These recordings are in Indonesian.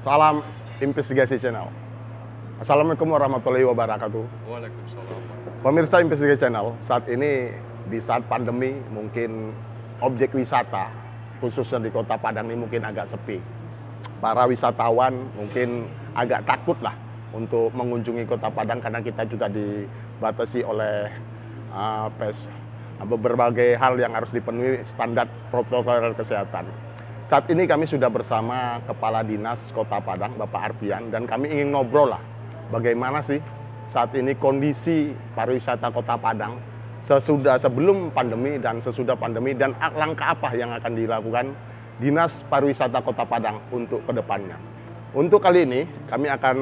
Salam Investigasi Channel. Assalamualaikum warahmatullahi wabarakatuh. Waalaikumsalam. Pemirsa Investigasi Channel, saat ini di saat pandemi mungkin objek wisata khususnya di Kota Padang ini mungkin agak sepi. Para wisatawan mungkin agak takut lah untuk mengunjungi Kota Padang karena kita juga dibatasi oleh uh, pes berbagai hal yang harus dipenuhi standar protokol kesehatan. Saat ini kami sudah bersama Kepala Dinas Kota Padang, Bapak Arfian, dan kami ingin ngobrol lah bagaimana sih saat ini kondisi pariwisata Kota Padang sesudah sebelum pandemi dan sesudah pandemi dan langkah apa yang akan dilakukan Dinas Pariwisata Kota Padang untuk ke depannya. Untuk kali ini kami akan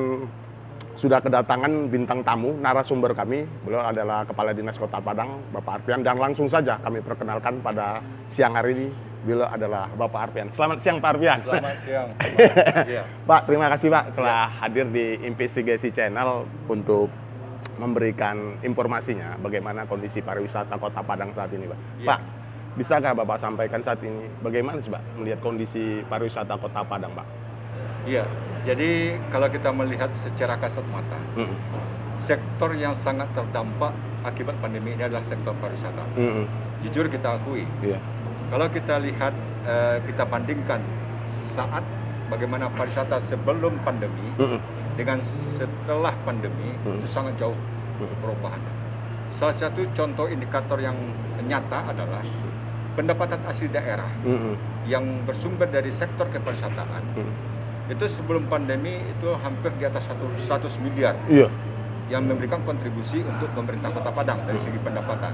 sudah kedatangan bintang tamu narasumber kami beliau adalah Kepala Dinas Kota Padang Bapak Arfian dan langsung saja kami perkenalkan pada siang hari ini beliau adalah Bapak Arfian. Selamat siang Pak Arfian. Selamat siang. ya. Pak terima kasih Pak telah ya. hadir di Investigasi Channel untuk memberikan informasinya bagaimana kondisi pariwisata Kota Padang saat ini Pak. Ya. Pak bisakah Bapak sampaikan saat ini bagaimana sih Pak melihat kondisi pariwisata Kota Padang Pak? Iya, jadi kalau kita melihat secara kasat mata, mm. sektor yang sangat terdampak akibat pandemi ini adalah sektor pariwisata. Mm. Jujur kita akui, yeah. Kalau kita lihat, uh, kita bandingkan saat bagaimana pariwisata sebelum pandemi mm. dengan setelah pandemi mm. itu sangat jauh perubahannya. Salah satu contoh indikator yang nyata adalah pendapatan asli daerah mm. yang bersumber dari sektor kepariwisataan. Mm itu sebelum pandemi itu hampir di atas 100 miliar iya. yang memberikan kontribusi untuk pemerintah Kota Padang dari segi pendapatan.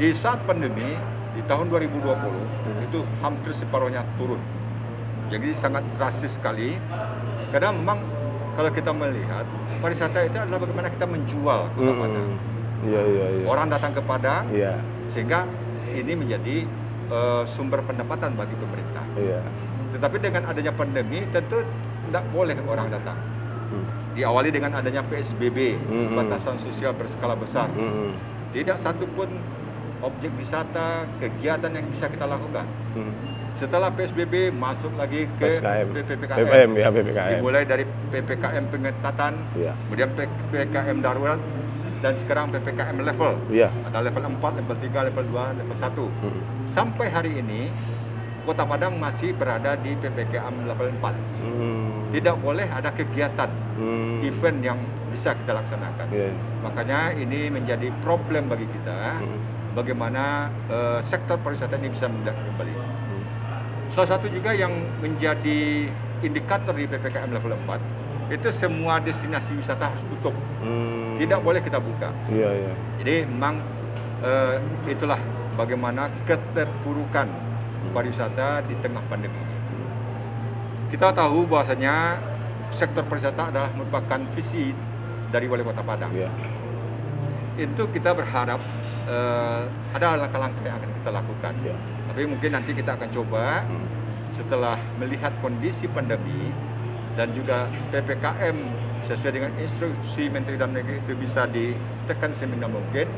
Di saat pandemi di tahun 2020 hmm. itu hampir separuhnya turun. Jadi sangat drastis sekali karena memang kalau kita melihat pariwisata itu adalah bagaimana kita menjual Kota hmm. Padang. Iya, iya, iya. Orang datang ke Padang iya. sehingga ini menjadi uh, sumber pendapatan bagi pemerintah. Iya. Tetapi dengan adanya pandemi tentu tidak boleh orang datang. Hmm. Diawali dengan adanya PSBB, hmm. batasan sosial berskala besar. Hmm. Tidak satu pun objek wisata, kegiatan yang bisa kita lakukan. Hmm. Setelah PSBB masuk lagi ke PPKM. PPM, ya, PPKM. Dimulai dari PPKM pengetatan, ya. kemudian PPKM darurat, dan sekarang PPKM level. Ya. Ada level 4, level 3, level 2, level 1. Hmm. Sampai hari ini Kota Padang masih berada di PPKM level 4. Hmm. Tidak boleh ada kegiatan hmm. event yang bisa kita laksanakan. Yeah. Makanya ini menjadi problem bagi kita. Hmm. Bagaimana uh, sektor pariwisata ini bisa mendak kembali. Hmm. Salah satu juga yang menjadi indikator di PPKM level 4 itu semua destinasi wisata harus tutup. Hmm. Tidak boleh kita buka. Yeah, yeah. Jadi memang uh, itulah bagaimana keterpurukan pariwisata di tengah pandemi. Kita tahu bahwasanya sektor pariwisata adalah merupakan visi dari Wali Kota Padang. Ya. Itu kita berharap uh, ada langkah-langkah yang akan kita lakukan. Ya. Tapi mungkin nanti kita akan coba hmm. setelah melihat kondisi pandemi dan juga PPKM sesuai dengan instruksi Menteri Dalam Negeri itu bisa ditekan seminimal mungkin,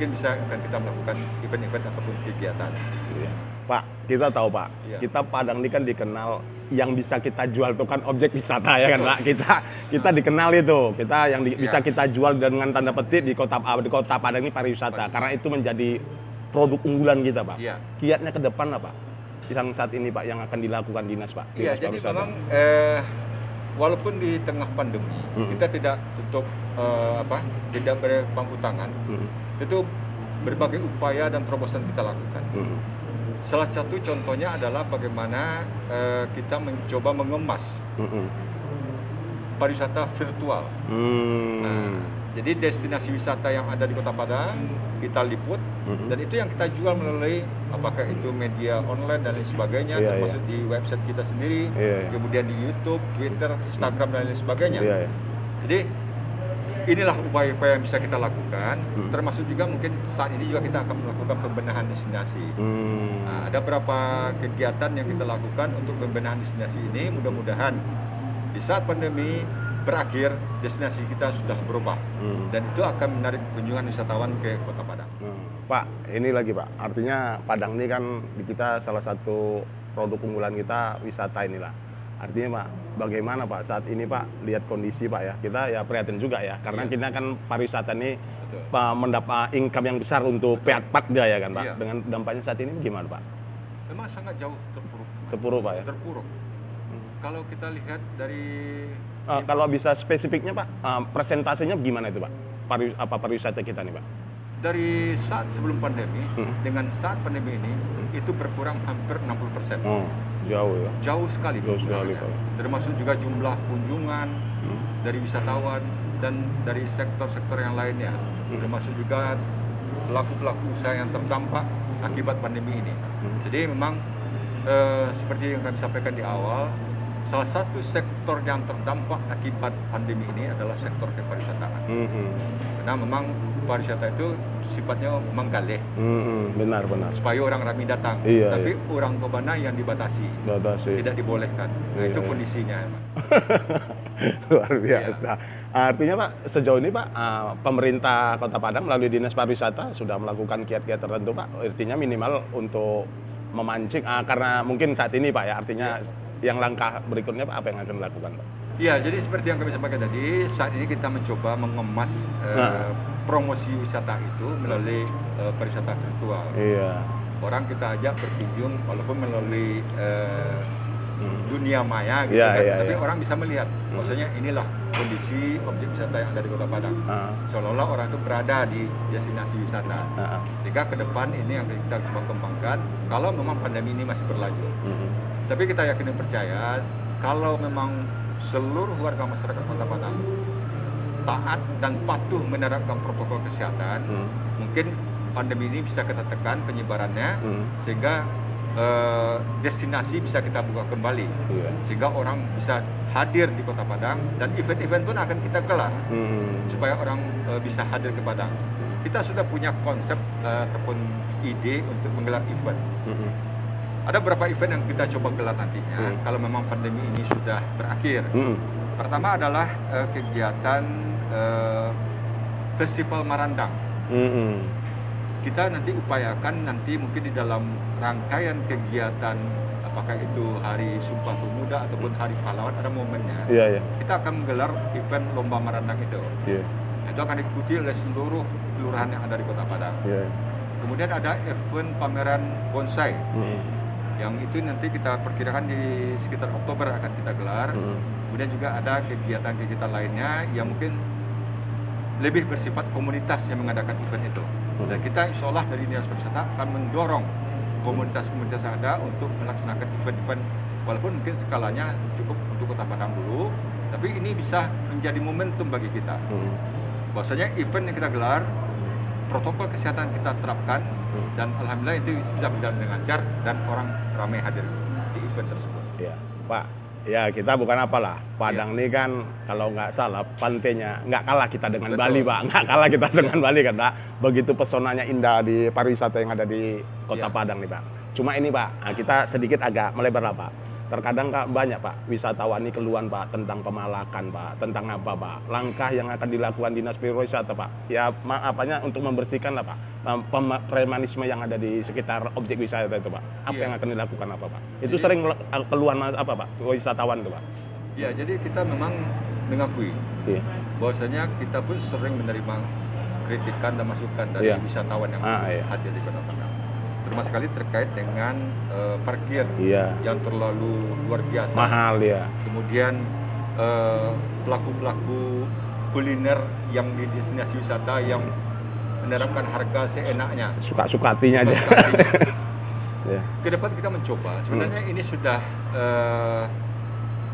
mungkin bisa akan kita melakukan event-event ataupun kegiatan. Ya. Pak, kita tahu Pak, ya. kita Padang ini kan dikenal yang bisa kita jual itu kan objek wisata ya kan Pak. Kita kita dikenal itu, kita yang di, ya. bisa kita jual dengan tanda petik di kota di kota Padang ini pariwisata karena itu menjadi produk unggulan kita Pak. Ya. Kiatnya ke depan apa? Yang saat ini Pak yang akan dilakukan dinas Pak. Iya, jadi memang eh, walaupun di tengah pandemi hmm. kita tidak tutup eh, apa tidak berpangku tangan, hmm. itu berbagai upaya dan terobosan kita lakukan. Hmm Salah satu contohnya adalah bagaimana uh, kita mencoba mengemas mm -hmm. pariwisata virtual. Mm. Nah, jadi destinasi wisata yang ada di Kota Padang kita liput mm -hmm. dan itu yang kita jual melalui apakah itu media online dan lain sebagainya, yeah, termasuk yeah. di website kita sendiri, yeah, yeah. kemudian di YouTube, Twitter, Instagram dan lain sebagainya. Yeah, yeah. Jadi inilah upaya-upaya yang bisa kita lakukan hmm. termasuk juga mungkin saat ini juga kita akan melakukan pembenahan destinasi hmm. nah, ada beberapa kegiatan yang kita lakukan untuk pembenahan destinasi ini mudah-mudahan di saat pandemi berakhir destinasi kita sudah berubah hmm. dan itu akan menarik kunjungan wisatawan ke Kota Padang. Hmm. Pak, ini lagi Pak, artinya Padang ini kan di kita salah satu produk unggulan kita wisata inilah Artinya Pak, bagaimana Pak saat ini Pak lihat kondisi Pak ya kita ya prihatin juga ya karena iya. kita kan pariwisata ini Pak mendapat income yang besar untuk pihak dia ya kan Pak. Iya. Dengan dampaknya saat ini gimana Pak? Memang sangat jauh terpuruk. Terpuruk Pak ya. Terpuruk. Hmm. Kalau kita lihat dari uh, kalau bisa spesifiknya Pak, uh, presentasenya gimana itu Pak? Pari, apa pariwisata kita nih Pak? Dari saat sebelum pandemi hmm. dengan saat pandemi ini hmm. itu berkurang hampir 60 persen. Oh, jauh ya? Jauh sekali. Jauh sekali Pak. Termasuk juga jumlah kunjungan hmm. dari wisatawan dan dari sektor-sektor yang lainnya. Hmm. Termasuk juga pelaku-pelaku usaha yang terdampak akibat pandemi ini. Hmm. Jadi memang eh, seperti yang kami sampaikan di awal, salah satu sektor yang terdampak akibat pandemi ini adalah sektor kepariwisataan. Mm -hmm. Karena memang pariwisata itu sifatnya menggalih. Mm -hmm. Benar benar. Supaya orang ramai datang. Iya, Tapi iya. orang Tobana yang dibatasi. Batasi. Tidak dibolehkan. Nah, iya, itu iya. kondisinya. Luar biasa. Iya. Artinya Pak, sejauh ini Pak, uh, pemerintah Kota Padang melalui Dinas Pariwisata sudah melakukan kiat-kiat tertentu Pak. Artinya minimal untuk memancing, uh, karena mungkin saat ini Pak ya, artinya ya yang langkah berikutnya Pak apa yang akan dilakukan Pak? Iya, jadi seperti yang kami sampaikan tadi, saat ini kita mencoba mengemas uh, nah. promosi wisata itu melalui uh, pariwisata virtual. Iya. Orang kita ajak berkunjung walaupun melalui uh, hmm. dunia maya gitu ya, kan, ya, tapi ya. orang bisa melihat, hmm. maksudnya inilah kondisi objek wisata yang ada di Kota Padang. Uh. Seolah-olah orang itu berada di destinasi wisata. Uh. Jika ke depan ini yang kita coba kembangkan, kalau memang pandemi ini masih berlanjut. Hmm tapi kita yakin dan percaya kalau memang seluruh warga masyarakat Kota Padang taat dan patuh menerapkan protokol kesehatan, hmm. mungkin pandemi ini bisa kita tekan penyebarannya hmm. sehingga uh, destinasi bisa kita buka kembali, yeah. sehingga orang bisa hadir di Kota Padang dan event-event pun akan kita gelar hmm. supaya orang uh, bisa hadir ke Padang. Kita sudah punya konsep uh, ataupun ide untuk menggelar event. Hmm ada beberapa event yang kita coba gelar nantinya hmm. kalau memang pandemi ini sudah berakhir. Hmm. Pertama adalah uh, kegiatan uh, festival Marandang. Hmm. Kita nanti upayakan nanti mungkin di dalam rangkaian kegiatan apakah itu Hari Sumpah Pemuda ataupun Hari Pahlawan ada momennya. Yeah, yeah. Kita akan menggelar event lomba Marandang itu. Yeah. Itu akan diikuti oleh seluruh kelurahan yang ada di Kota Padang. Yeah. Kemudian ada event pameran bonsai. Hmm yang itu nanti kita perkirakan di sekitar Oktober akan kita gelar. Hmm. Kemudian juga ada kegiatan-kegiatan lainnya yang mungkin lebih bersifat komunitas yang mengadakan event itu. Hmm. Dan kita insya Allah dari Dinas Pariwisata akan mendorong komunitas-komunitas yang ada untuk melaksanakan event-event walaupun mungkin skalanya cukup untuk Kota Padang dulu, tapi ini bisa menjadi momentum bagi kita. Hmm. Bahwasanya event yang kita gelar protokol kesehatan kita terapkan hmm. dan alhamdulillah itu bisa berjalan dengan lancar dan orang ramai hadir di event tersebut. Ya, Pak. Ya kita bukan apalah. Padang ya. ini kan kalau nggak salah pantainya nggak kalah kita dengan Betul. Bali, Pak. Nggak kalah kita dengan Bali kata. Begitu pesonanya indah di pariwisata yang ada di Kota ya. Padang nih, Pak. Cuma ini, Pak, kita sedikit agak melebar lah, Pak terkadang kak banyak pak wisatawan ini keluhan pak tentang pemalakan pak tentang apa pak langkah yang akan dilakukan dinas pariwisata pak ya apanya untuk membersihkan lah pak premanisme yang ada di sekitar objek wisata itu pak apa iya. yang akan dilakukan apa pak itu jadi, sering keluhan apa pak wisatawan itu pak ya jadi kita memang mengakui iya. bahwasanya kita pun sering menerima kritikan dan masukan dari iya. wisatawan yang ah, iya. hadir di kota Padang terutama sekali terkait dengan uh, parkir iya. yang terlalu luar biasa. Mahal ya kemudian uh, pelaku-pelaku kuliner yang di destinasi wisata yang menerapkan harga seenaknya. Suka-suka hatinya aja yeah. ke depan kita mencoba. Sebenarnya hmm. ini sudah uh,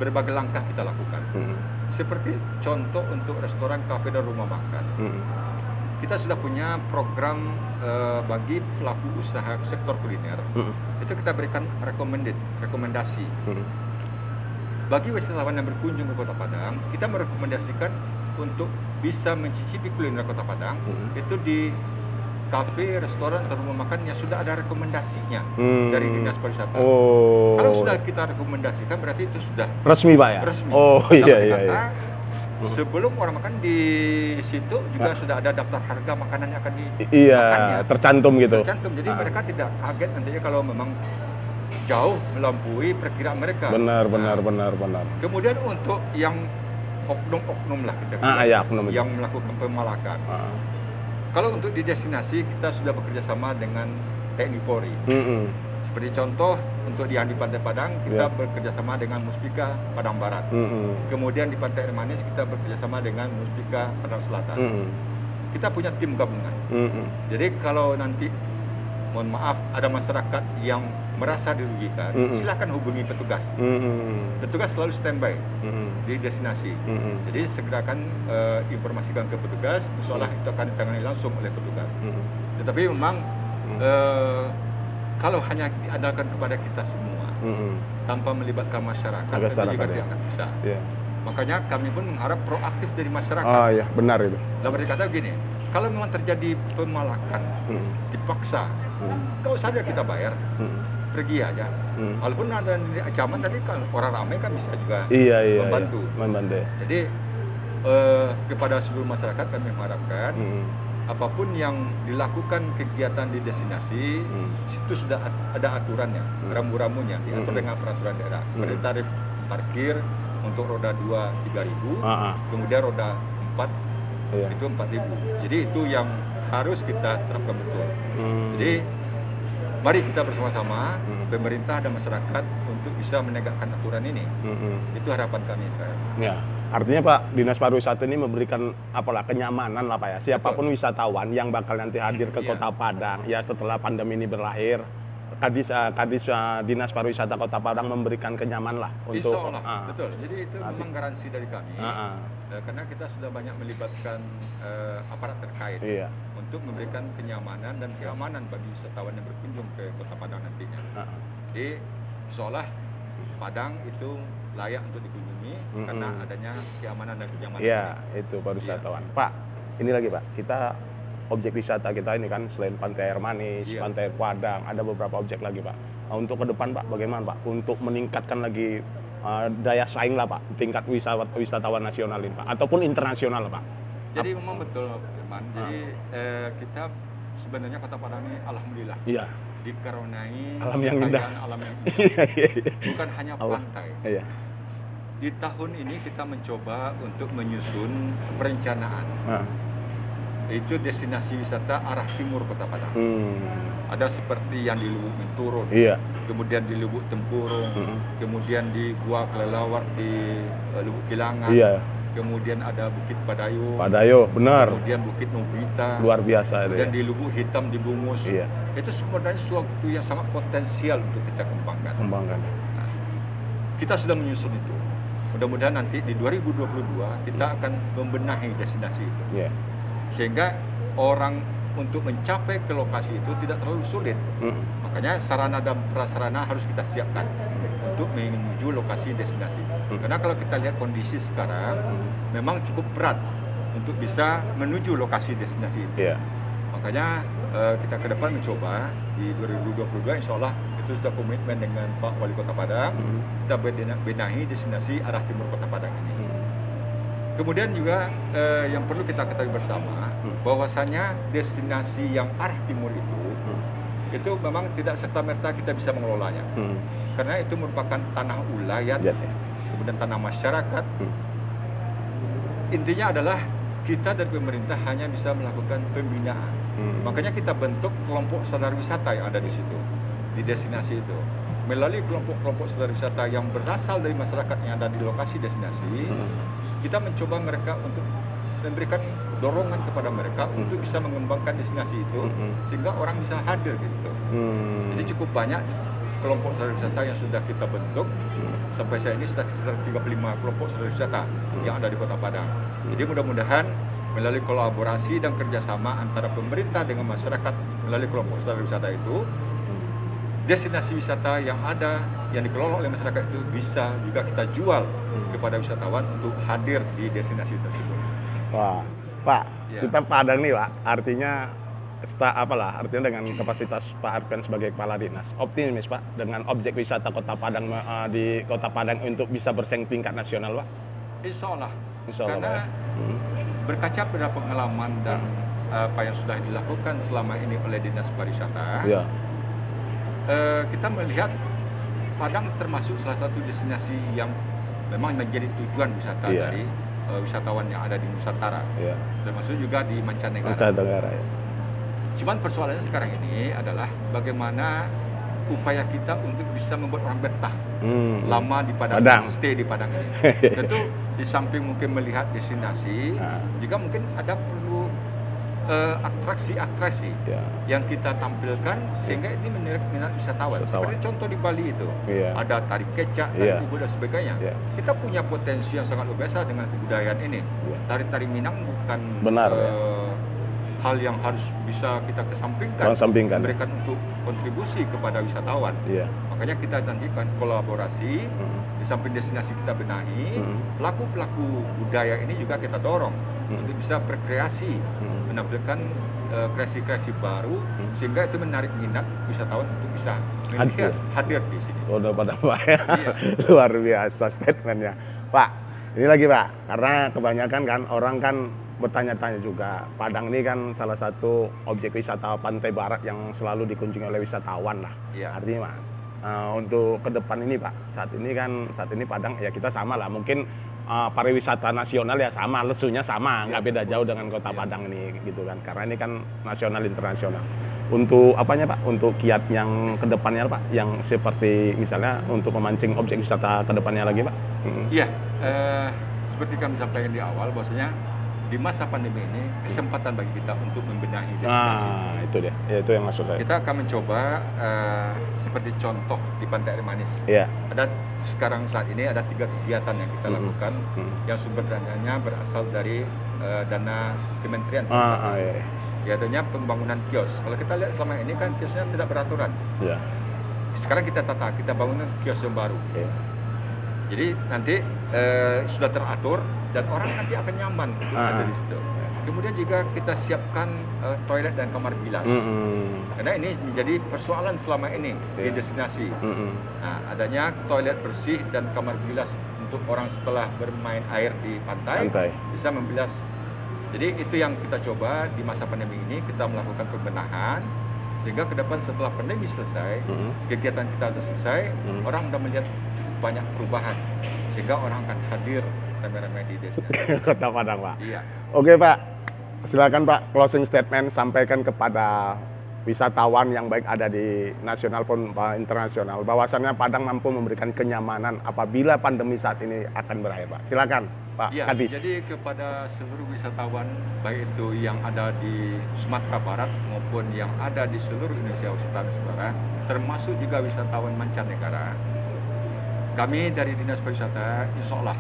berbagai langkah kita lakukan. Hmm. seperti contoh untuk restoran kafe dan rumah makan. Hmm kita sudah punya program uh, bagi pelaku usaha sektor kuliner. Hmm. Itu kita berikan recommended, rekomendasi. Hmm. Bagi wisatawan yang berkunjung ke Kota Padang, kita merekomendasikan untuk bisa mencicipi kuliner Kota Padang hmm. itu di kafe, restoran, atau rumah makan yang sudah ada rekomendasinya hmm. dari dinas pariwisata. Oh. Kalau sudah kita rekomendasikan berarti itu sudah resmi pak ya. Resmi. Oh iya iya. iya. Hmm. Sebelum orang makan di situ juga nah. sudah ada daftar harga makanan yang akan di Iya, tercantum gitu. Tercantum. Jadi ah. mereka tidak kaget nantinya kalau memang jauh melampaui perkiraan mereka. Benar, benar, nah, benar, benar. Kemudian untuk yang oknum-oknum lah kita ah, ya, oknum yang melakukan pemalakan. Ah. Kalau untuk di destinasi kita sudah bekerja sama dengan TNI Polri. Mm -hmm. Seperti contoh untuk di Andi Pantai Padang kita yeah. bekerja sama dengan Muspika Padang Barat. Mm -hmm. Kemudian di Pantai Air Manis kita bekerja sama dengan Muspika Padang Selatan. Mm -hmm. Kita punya tim gabungan. Mm -hmm. Jadi kalau nanti mohon maaf ada masyarakat yang merasa dirugikan, mm -hmm. silakan hubungi petugas. Mm -hmm. Petugas selalu standby mm -hmm. di destinasi. Mm -hmm. Jadi segerakan uh, informasikan ke petugas, seolah itu akan ditangani langsung oleh petugas. Mm -hmm. Tetapi memang mm -hmm. uh, kalau hanya diandalkan kepada kita semua, mm -hmm. tanpa melibatkan masyarakat, tentu juga tidak akan bisa. Yeah. Makanya kami pun mengharap proaktif dari masyarakat. Ah ya, benar itu. Dalam kata begini, kalau memang terjadi pemalakan, hmm. dipaksa, hmm. kalau saja kita bayar, hmm. pergi aja. Hmm. Walaupun ada ancaman tadi kan orang ramai kan bisa juga iya, iya, membantu. Iya, membantu. Jadi eh, kepada seluruh masyarakat kami mengharapkan hmm. Apa pun yang dilakukan kegiatan di destinasi, hmm. situ sudah ada aturannya, hmm. rambu-rambunya diatur hmm. dengan peraturan daerah. Seperti hmm. tarif parkir, untuk roda 2 3000 uh -huh. kemudian roda 4 yeah. itu 4000 jadi itu yang harus kita terapkan betul hmm. jadi mari kita bersama-sama hmm. pemerintah dan masyarakat untuk bisa menegakkan aturan ini hmm. itu harapan kami ya artinya Pak dinas pariwisata ini memberikan apalah kenyamanan lah Pak ya siapa pun Betul. wisatawan yang bakal nanti hadir ke ya. Kota Padang ya setelah pandemi ini berakhir Kadis uh, Kadis uh, Dinas Pariwisata Kota Padang memberikan kenyaman lah untuk Insya Allah, uh, betul. Jadi itu nanti. memang garansi dari kami. Uh, uh. Uh, karena kita sudah banyak melibatkan uh, aparat terkait iya. untuk memberikan kenyamanan dan keamanan bagi wisatawan yang berkunjung ke Kota Padang nantinya. Uh, uh. Jadi seolah Padang itu layak untuk dikunjungi mm -hmm. karena adanya keamanan dan kenyamanan. Iya, itu baru wisatawan. Ya. Pak, ini lagi Pak, kita objek wisata kita ini kan selain Pantai Air Manis, yeah. Pantai Padang, ada beberapa objek lagi Pak. Nah, untuk ke depan Pak, bagaimana Pak? Untuk meningkatkan lagi uh, daya saing lah Pak, tingkat wisata wisatawan nasional ini Pak, ataupun internasional Pak. Jadi Ap memang betul Firman. Jadi ah. eh, kita sebenarnya Kota Padang ini alhamdulillah. Iya. Dikaruniai alam yang indah. Alam yang indah. Iya, iya, iya. Bukan hanya pantai. Iya. Di tahun ini kita mencoba untuk menyusun perencanaan. Ah itu destinasi wisata arah timur Kota Padang. Hmm. Ada seperti yang di Lubuk Menturun, iya. kemudian di Lubuk Tempurung, hmm. kemudian di Gua Kelelawar di uh, Lubuk Kilangan, iya. kemudian ada Bukit Padayo, Padayo, benar. Kemudian Bukit Nobita, luar biasa itu. Dan ya. di Lubuk Hitam di Bungus, iya. itu sebenarnya suatu yang sangat potensial untuk kita kembangkan. Kembangkan. Nah, kita sudah menyusun itu. Mudah-mudahan nanti di 2022 kita akan membenahi destinasi itu. Yeah sehingga orang untuk mencapai ke lokasi itu tidak terlalu sulit. Hmm. Makanya sarana dan prasarana harus kita siapkan untuk menuju lokasi destinasi. Hmm. Karena kalau kita lihat kondisi sekarang, hmm. memang cukup berat untuk bisa menuju lokasi destinasi itu. Yeah. Makanya uh, kita ke depan mencoba di 2022 insya Allah itu sudah komitmen dengan Pak Wali Kota Padang, hmm. kita benahi destinasi arah timur Kota Padang ini. Hmm. Kemudian juga uh, yang perlu kita ketahui bersama, hmm. bahwasanya destinasi yang arah timur itu hmm. itu memang tidak serta merta kita bisa mengelolanya hmm. karena itu merupakan tanah ulayat ya. kemudian tanah masyarakat hmm. intinya adalah kita dari pemerintah hanya bisa melakukan pembinaan hmm. makanya kita bentuk kelompok sadar wisata yang ada di situ di destinasi itu melalui kelompok-kelompok sadar wisata yang berasal dari masyarakat yang ada di lokasi destinasi hmm. kita mencoba mereka untuk memberikan dorongan kepada mereka hmm. untuk bisa mengembangkan destinasi itu hmm. sehingga orang bisa hadir di situ. Hmm. Jadi cukup banyak kelompok sadar wisata yang sudah kita bentuk hmm. sampai saat ini sudah sekitar 35 kelompok sadar wisata hmm. yang ada di Kota Padang. Hmm. Jadi mudah-mudahan melalui kolaborasi dan kerjasama antara pemerintah dengan masyarakat melalui kelompok sadar wisata itu hmm. Destinasi wisata yang ada yang dikelola oleh masyarakat itu bisa juga kita jual hmm. kepada wisatawan untuk hadir di destinasi tersebut. Wah, Pak, ya. kita Padang nih Pak, artinya sta, apalah artinya dengan kapasitas Pak Arpen sebagai kepala dinas optimis Pak dengan objek wisata Kota Padang uh, di Kota Padang untuk bisa bersaing tingkat nasional Pak. Insya Allah. Insya Allah Karena. Hmm. berkaca pada pengalaman dan hmm. apa yang sudah dilakukan selama ini oleh dinas pariwisata, ya. Uh, kita melihat Padang termasuk salah satu destinasi yang memang menjadi tujuan wisata yeah. dari uh, wisatawan yang ada di Nusantara, yeah. termasuk juga di mancanegara. Mancanegara ya. Cuman persoalannya sekarang ini adalah bagaimana upaya kita untuk bisa membuat orang betah hmm. lama di Padang, Padang, stay di Padang ini. Tentu di samping mungkin melihat destinasi, nah. juga mungkin ada perlu uh, atraksi-atraksi yeah. yang kita tampilkan sehingga ini menarik minat wisatawan. wisatawan. Seperti contoh di Bali itu, yeah. ada tarik kecak, tarik yeah. dan sebagainya. Yeah. Kita punya potensi yang sangat luar biasa dengan kebudayaan ini. Yeah. Tari-tari Minang bukan Benar, uh, ya. hal yang harus bisa kita kesampingkan, kesampingkan memberikan untuk kontribusi kepada wisatawan. Yeah. Makanya kita nantikan kolaborasi mm. di samping destinasi kita benahi, pelaku-pelaku mm. budaya ini juga kita dorong mm. untuk bisa berkreasi. Mm menampilkan uh, kreasi-kreasi baru hmm. sehingga itu menarik minat wisatawan untuk bisa hadir, hadir di sini. Oh, pada Pak ya. Iya. Luar biasa statementnya. Pak, ini lagi Pak, karena kebanyakan kan orang kan bertanya-tanya juga. Padang ini kan salah satu objek wisata pantai barat yang selalu dikunjungi oleh wisatawan lah. Iya. Artinya Pak, uh, untuk ke depan ini Pak, saat ini kan saat ini Padang ya kita sama lah. Mungkin uh, pariwisata nasional ya sama, lesunya sama, nggak beda jauh dengan kota Padang ini gitu kan. Karena ini kan nasional internasional. Untuk apanya Pak? Untuk kiat yang ke depannya Pak, yang seperti misalnya untuk memancing objek wisata ke depannya lagi Pak? Iya, hmm. uh, seperti kami sampaikan di awal, bahwasanya di masa pandemi ini kesempatan bagi kita untuk membenahi destinasi. Ah, itu dia. Ya, itu yang maksud saya. Kita akan mencoba uh, seperti contoh di Pantai Air Manis. Iya. Ada sekarang saat ini ada tiga kegiatan yang kita mm -hmm. lakukan mm -hmm. yang sumber dananya berasal dari uh, dana Kementerian Ah, ah, iya. Yaitu pembangunan kios. Kalau kita lihat selama ini kan kiosnya tidak beraturan. Iya. Sekarang kita tata, kita bangun kios yang baru. Iya. Jadi nanti uh, sudah teratur dan orang nanti akan nyaman untuk ada di situ. Kemudian juga kita siapkan uh, toilet dan kamar bilas. Mm -hmm. Karena ini menjadi persoalan selama ini yeah. di destinasi. Mm -hmm. Nah, adanya toilet bersih dan kamar bilas untuk orang setelah bermain air di pantai, pantai. bisa membilas. Jadi itu yang kita coba di masa pandemi ini kita melakukan pembenahan sehingga ke depan setelah pandemi selesai, mm -hmm. kegiatan kita sudah selesai, mm -hmm. orang sudah melihat banyak perubahan sehingga orang akan hadir rame-rame di desa. Kota Padang, Pak. Iya. Oke, Pak. Silakan Pak closing statement sampaikan kepada wisatawan yang baik ada di nasional pun internasional bahwasannya Padang mampu memberikan kenyamanan apabila pandemi saat ini akan berakhir Pak. Silakan Pak ya, Kadis. Jadi kepada seluruh wisatawan baik itu yang ada di Sumatera Barat maupun yang ada di seluruh Indonesia Utara termasuk juga wisatawan mancanegara kami dari Dinas Pariwisata insya Allah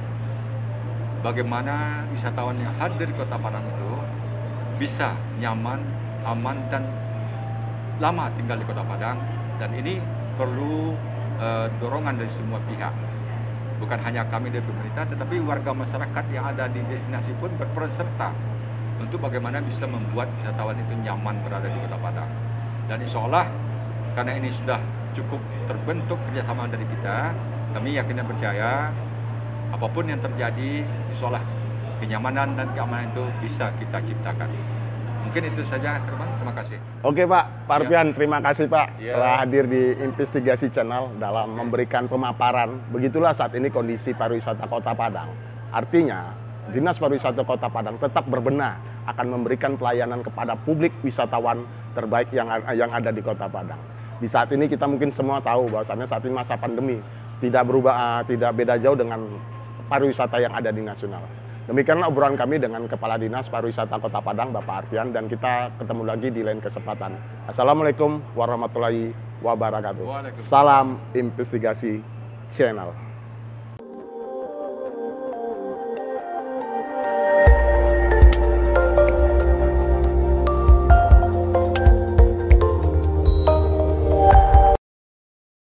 bagaimana wisatawan yang hadir di Kota Padang itu bisa nyaman, aman dan lama tinggal di Kota Padang dan ini perlu uh, dorongan dari semua pihak. Bukan hanya kami dari pemerintah tetapi warga masyarakat yang ada di destinasi pun berperan serta untuk bagaimana bisa membuat wisatawan itu nyaman berada di Kota Padang. Dan insya Allah karena ini sudah cukup terbentuk kerjasama dari kita, kami yakin dan percaya apa pun yang terjadi, insya kenyamanan dan keamanan itu bisa kita ciptakan. Mungkin itu saja, teman. Terima kasih. Oke Pak, Pak. Arpian, ya. terima kasih Pak ya. telah hadir di Investigasi Channel dalam ya. memberikan pemaparan. Begitulah saat ini kondisi pariwisata Kota Padang. Artinya, Dinas Pariwisata Kota Padang tetap berbenah akan memberikan pelayanan kepada publik wisatawan terbaik yang yang ada di Kota Padang. Di saat ini kita mungkin semua tahu bahwasannya saat ini masa pandemi tidak berubah, uh, tidak beda jauh dengan pariwisata yang ada di nasional. Demikianlah obrolan kami dengan Kepala Dinas Pariwisata Kota Padang, Bapak Arfian, dan kita ketemu lagi di lain kesempatan. Assalamualaikum warahmatullahi wabarakatuh. Salam investigasi channel.